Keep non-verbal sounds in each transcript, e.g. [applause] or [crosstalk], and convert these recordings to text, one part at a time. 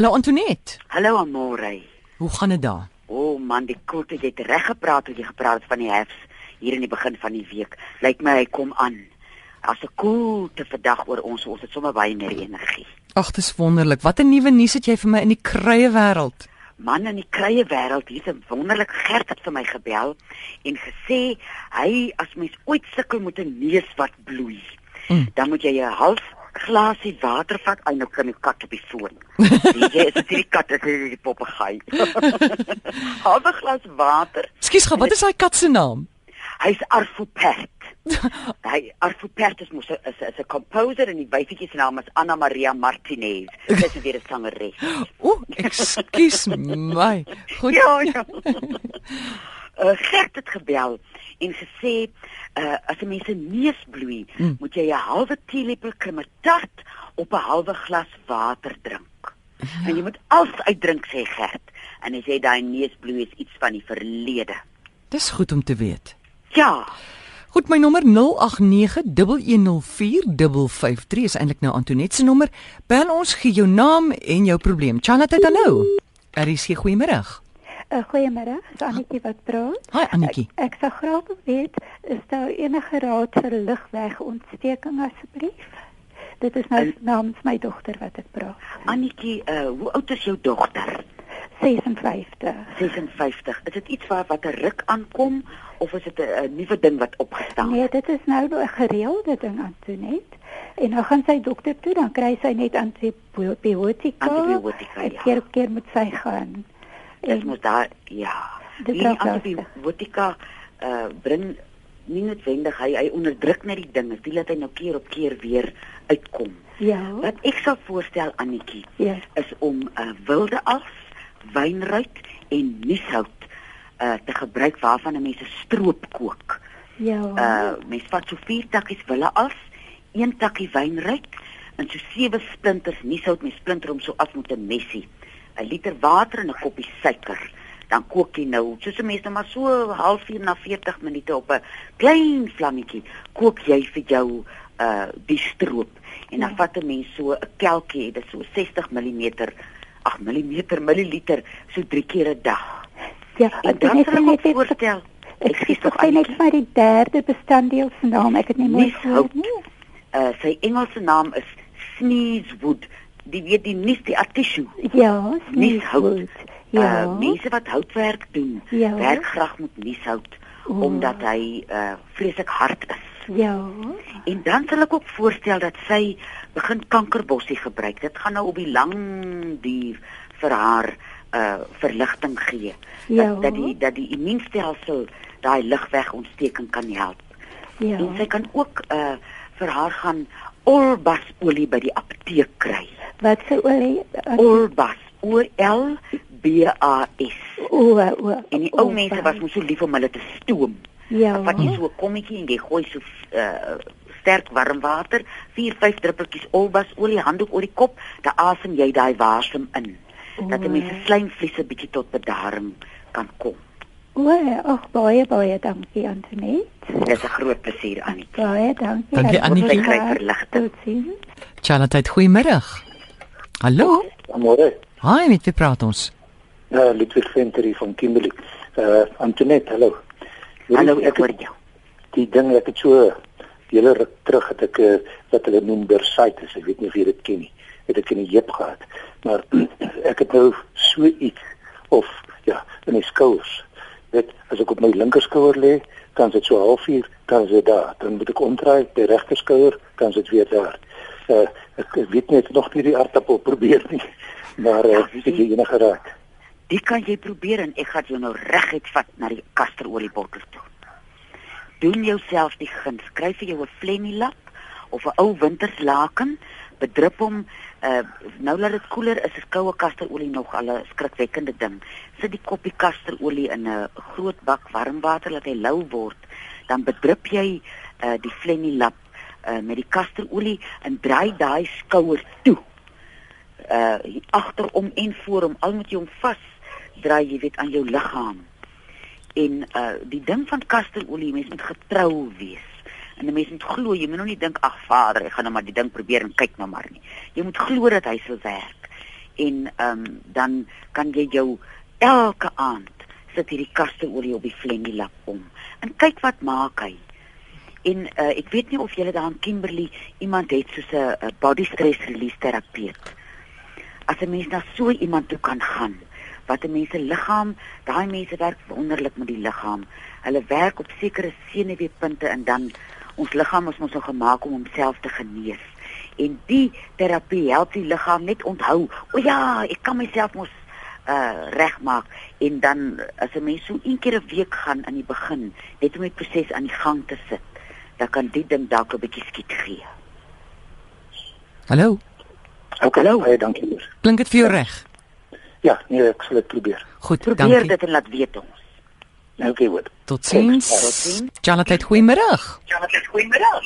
Hallo Antoinette. Hallo Amore. Hoe gaan dit daar? O oh man, die koelte het reg gepraat toe jy gepraat het van die herfs hier in die begin van die week. Lyk my hy kom aan. As 'n koelte vandag oor ons, ons het sommer baie meer energie. Ag, dis wonderlik. Wat 'n nuwe nuus het jy vir my in die krye wêreld? Man in die krye wêreld, hier's 'n wonderlike Gert het vir my gebel en gesê hy as mens ooit sukkel met 'n neus wat bloei, mm. dan moet jy 'n half glasie water vat en nou kan die kat op die foon. [laughs] Jy is dit die kat is die papegaai. [laughs] Halwe glas water. Skus gou, wat is daai kat se naam? Hy's Arfopert. Hy Arfopert [laughs] is mos 'n is 'n composer en die wyfietjie se naam is Anna Maria Martinez. Dis weer 'n sangeres. O, ekskuus my. Goed. Ja, ja. Uh, Gert het gebel en gesê uh, as 'n mens se neus bloei, mm. moet jy 'n halwe teelepel kremetart op 'n halwe glas water drink. Ja. En jy moet alles uitdrink sê Gert. En hy sê daai neusbloei is iets van die verlede. Dis goed om te weet. Ja. Goed, my nommer 0891104553 is eintlik nou Antoinette se nommer. Bel ons gee jou naam en jou probleem. Chanat het hallo. Er is hier goeiemôre. Uh, goeiemôre, is Annetjie wat praat? Hi Annetjie. Ek, ek sou graag wil weet, is daar enige raad vir ligwegontsteking asseblief? Dit is nou uh, namens my dogter wat ek praat. Annetjie, uh, hoe oud is jou dogter? 56. 56. Is dit iets waar wat 'n ruk aankom of is dit 'n nuwe ding wat opgestaan? Nee, dit is nou 'n gereelde ding aan toe net. En nou gaan sy dokter toe, dan kry sy net antibiotika. Antibiotika. Ja. Keer op keer moet sy gaan. Dit moet daar ja. Die antibiotika uh bring nie noodwendig hy hy onderdruk net die ding, dit laat hy nou keer op keer weer uitkom. Ja. Wat ek sal voorstel Annetjie, ja. is om 'n uh, wilde as wynruit en nieshout uh te gebruik waarvan 'n mens 'n stroop kook. Ja. Uh mens vat so vier takkies wille af, een takkie wynruit en so sewe splinters nieshout met splinter om so af met 'n messie. 'n liter water en 'n koppie suiker. Dan kook jy nou, soos 'n mens nou maar so halfuur na 40 minute op 'n klein vlammetjie, kook jy vir jou uh die stroop. En dan ja. vat 'n mens so 'n kelkie, dit is so 60 mm 8 mm milliliter so 3 keer 'n dag. Ja, en dan sal ek net voorstel. Ek sê tog net vir die derde bestanddeel se naam, ek het nie mooi gehoor nie. Uh sy Engelse naam is sneezewood. Die weet die nie die artichoke. Ja, sneezewood. Ja, uh, mense wat houtwerk doen, ja. werk graag met nieshout oh. omdat hy uh vreeslik hard is. Ja. En dan sal ek ook voorstel dat sy begin kankerbossie gebruik. Dit gaan nou op die lang duur vir haar uh verligting gee. Ja. Dat, dat die dat die immuunstelsel daai ligwegontsteking kan help. Ja. En sy kan ook uh vir haar gaan olbasolie by die apteek kry. Wat se olie? Olbas, O L B A S. O o. En die ou mense was mos so lief om hulle te stoom. Ja. Vat jy so 'n kommetjie en jy gooi so uh sterk warm water, 4, 5 druppeltjies olbasolie handdoek oor die kop, dan asem jy daai wasem in. Dat 'n mens se slijmvliese bietjie tot bedaring kan kom. O, ag baie baie dankie Antoinette. Dit is 'n groot plesier Annie. Baie dankie. Dankie Annie. Kry verligting. Charlotte, goeiemôre. Hallo. Môre. Hi, met wie praat ons? Uh, Ludwig Venter van Kimberley. Uh Antoinette, hallo. Hallo, ek hoor jou. Die ding ek het so hele ruk terug het ek uh, wat hulle noem bursitis, ek weet nie of jy dit ken nie. Het ek in die heup gehad. Maar [clears throat] ek het nou so iets of ja, in die skouers. Dit as ek op my linker skouer lê, dan dit so halfuur, is dit daar. Dan moet ek omdraai by regter skouer, dan is dit weer daar. Uh, ek weet net nog nie die aardappel probeer nie. [laughs] Maar uh, ek het enige raad. Dit kan jy probeer en ek gaan jou nou reguit vat na die kasteroliebottel toe. Doen jouself die guns, skryf vir jou 'n flemmy lap of 'n ou winterslaken, bedrup hom uh nou laat dit koeler is, is koue kasterolie nog al 'n skrikwekkende ding. Sit die koppie kasterolie in 'n groot bak warm water laat hy lou word, dan bedrup jy uh die flemmy lap uh met die kasterolie en draai daai skouer toe. Uh agterom en voorom, al moet jy hom vas draai jy weet aan jou liggaam. En uh die ding van kasterolie, mens moet getrou wees. En 'n mens moet glo, jy moet nou nie dink ag Vader, ek gaan nou maar die ding probeer en kyk nou maar nie. Jy moet glo dat hy sal werk. en ehm um, dan kan jy jou elke aand sit hierdie kasterolie op die flennie lap om. En kyk wat maak hy. En uh, ek weet nie of julle daar in Kimberley iemand het soos 'n body stress release terapeut. As 'n mens na so iemand toe kan gaan wat 'n mens se liggaam, daai mense werk wonderlik met die liggaam. Hulle werk op sekere senuweepunte en dan ons liggaam is mos so gemaak om homself te genees. En die terapie help die liggaam net onthou, o ja, ek kan myself mos uh regmaak en dan as 'n mens so een keer 'n week gaan in die begin net om die proses aan die gang te sit dan kan dit ding dalk 'n bietjie skiet gee. Hallo. Okay, hallo, hey, dankie meneer. Klink dit vir jou reg? Ja, nee, ek sal dit probeer. Goed, Probeer dankie. dit en laat weet ons. Okay, goed. Totsiens. Totsiens. Charlotte, goeiemiddag. Charlotte, goeiemiddag.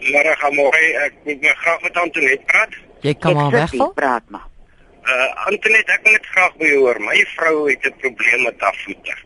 Môre gaan môre ek moet my graag met Antoinette praat. Jy kan maar wegval. Praat maar. Uh Antoinette, ek wil net graag by jou hoor. My vrou het 'n probleem met haar voete.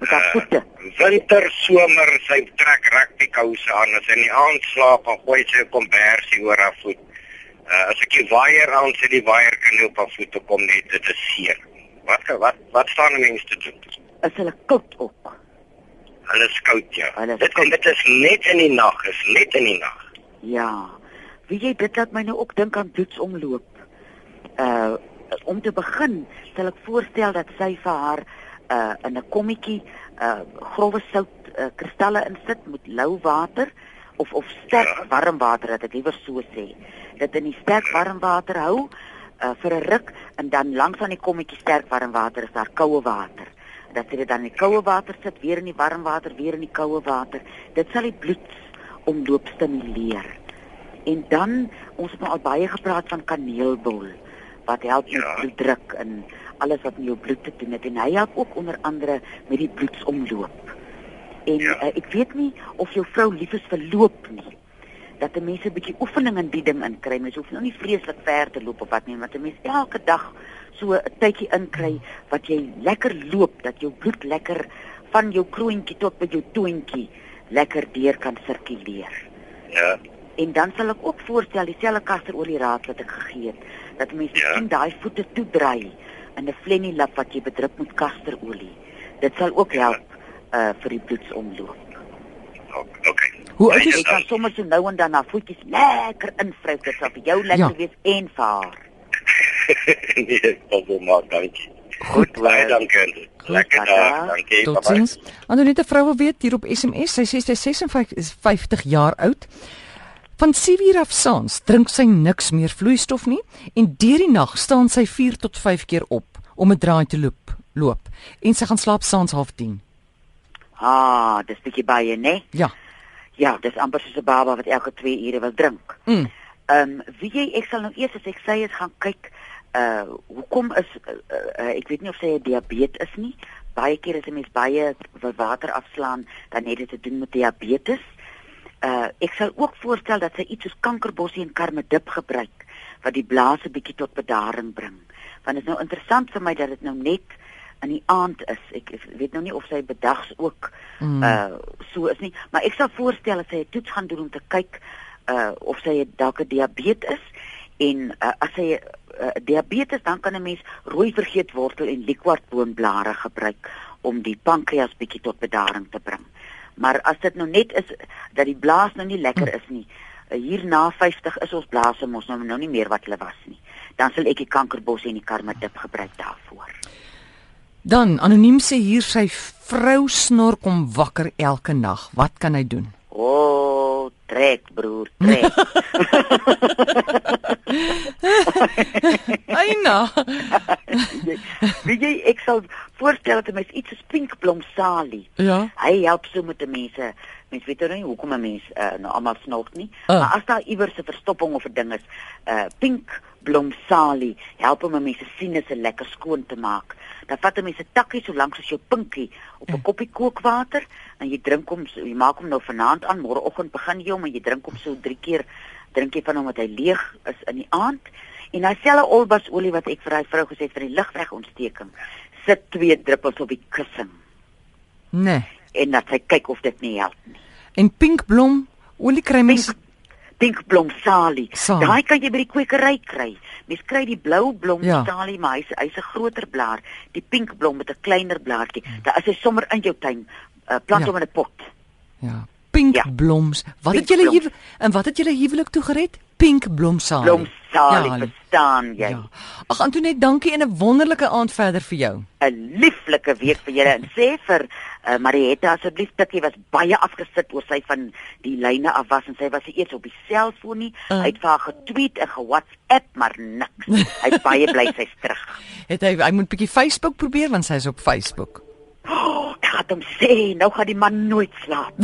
Met haar voete. Winter, somer, sy trek rugbykouse aan as sy in die aand slaap en gooi sy 'n kombersie oor haar voet. Uh as ek die waier aan sit, die waier kan nie op haar voete kom net dit is seer. Wat wat wat staan 'n mens te doen? Is hulle koud ook? Hulle skout ja. Hulle is Dit koud. dit is net in die nag, is net in die nag. Ja. Wie jy dit laat my nou ook dink aan bloedsomloop. Uh om te begin stel ek voorstel dat sy vir haar uh in 'n kommetjie uh grouwe sout uh, kristalle insit met lou water of of sterk Ja. warm water dat ek liewer so sê. Dit in die sterk warm water hou uh vir 'n ruk en dan langs aan die kommetjie sterk warm water is daar koue water. Dat jy dit dan in die koue water sit, weer in die warm water, weer in die koue water. Dit sal die bloedsomloop stimuleer. En dan ons het nou al baie gepraat van kaneelbol wat help met Ja. bloeddruk en alles wat met jou bloed te doen het en hy help ook onder andere met die bloedsomloop. En Ja. uh, ek weet nie of jou vrou lief is vir loop nie. Dat 'n mens 'n bietjie oefening in die ding inkry. Mens hoef nou nie vreeslik ver te loop of wat nie, maar 'n mens elke dag so 'n tydjie inkry wat jy lekker loop, dat jou bloed lekker van jou kroontjie tot by jou toontjie lekker deur kan sirkuleer. Ja. En dan sal ek ook voorstel dieselfde kasterolie raad wat ek gegee het, dat mense Ja. miskien daai voete toedraai in 'n flennie lap wat jy bedrup met kasterolie. Dit sal ook help uh vir die bloedsomloop. O- Okay. Hoe oud Jy is kan sommer so nou en dan na voetjies lekker invryf, dit sal vir jou lekker Ja. wees en vir haar. [laughs] nee, ek wil wel maar dankie. Goed, Baie hoor. dankie. Lekker dag. Dankie. bye-bye. Totsiens. Anonette vroue weet hier op SMS, sy sê sy is 56 is 50 jaar oud. Van 7 uur af saans drink sy niks meer vloeistof nie en deur die nag staan sy 4 tot 5 keer op om 'n draai te loop, loop en sy gaan slaap saans half 10. Ah, dis bietjie baie, né? Ja. Ja, dis amper soos 'n baba wat elke 2 ure wil drink. Mm. Ehm um, wie jy ek sal nou eers as ek sê is gaan kyk uh hoekom is uh, uh, ek weet nie of sy 'n diabetes is nie. Baie keer as 'n mens baie water afslaan, dan het dit te doen met diabetes. Uh ek sal ook voorstel dat sy iets soos kankerbossie en karmedip gebruik wat die blaas 'n bietjie tot bedaring bring. Want dit is nou interessant vir my dat dit nou net in die aand is. Ek, ek weet nou nie of sy bedags ook Mm. uh so is nie, maar ek sal voorstel dat sy 'n toets gaan doen om te kyk uh of sy dalk 'n diabetes en uh, as sy uh, diabetes dan kan 'n mens rooi vergeetwortel en liquorboonblare gebruik om die pankreas bietjie tot bedaring te bring. Maar as dit nou net is dat die blaas nou nie lekker is nie, uh, hier na 50 is ons blaase mos nou nou nie meer wat hulle was nie. Dan sal ek die kankerbos en die karmadip gebruik daarvoor. Dan anoniem sê hier sy vrou snor kom wakker elke nag. Wat kan hy doen? O, oh, trek broer, trek. [laughs] Eina. [laughs] Weet jy, ek sal voorstel dat mens iets soos pinkblomsalie. Ja. Hy help so met die mense. Mens weet nou nie hoekom 'n mens uh, nou almal snork nie, Ah. maar as daar iewers 'n verstopping of 'n ding is, uh pinkblomsalie help om 'n mens se sinusse lekker skoon te maak. Dan vat 'n mens 'n takkie so lank soos jou pinkie op 'n Ja. koppie kookwater en jy drink hom, so, jy maak hom nou vanaand aan, môreoggend begin jy hom en jy drink hom so 3 keer drink jy van hom wat hy leeg is in die aand. En daai selfe olbasolie wat ek vir hy vrou gesê het vir die ligwegontsteking, sit twee druppels op die kussing Nee. en dat sy kyk of dit nie help nie. En pinkblom olie kry mens Pink pinkblom salie. Salie. Daai kan jy by die kwekery kry. Mens kry die blou blom Ja. salie, maar hy's hy's 'n groter blaar. Die pinkblom met 'n kleiner blaartjie. Daar is hy sommer in jou tuin. Uh, plant Ja. hom in 'n pot. Ja. Pink Ja. Wat het julle Pinkbloms. hier en wat het julle huwelik toe gered? Pink blomsalie. Blomsalie, Ja, verstaan jy? Ja. Ag Antoinette, dankie en 'n wonderlike aand verder vir jou. 'n lieflike week vir julle en sê vir uh, Marietta asseblief tikkie was baie afgesit oor sy van die lyne af was en sy was eers op die selfoon nie. Uh. Hy het vir haar getweet en ge-WhatsApp maar niks. Hy's baie [laughs] bly sy's terug. Het hy hy moet bietjie Facebook probeer want sy's op Facebook. Het hom sê, nou gaan die man nooit slaap.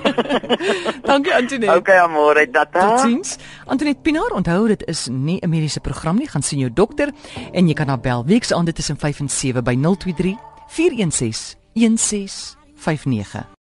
[laughs] Dankie Antoinette. okay, amore, tata. Totsiens. Antoinette Pinaar, onthou dit is nie 'n mediese program nie, gaan sien jou dokter en jy kan haar bel weeksaande tussen 5 en 7 by 023 416 1659.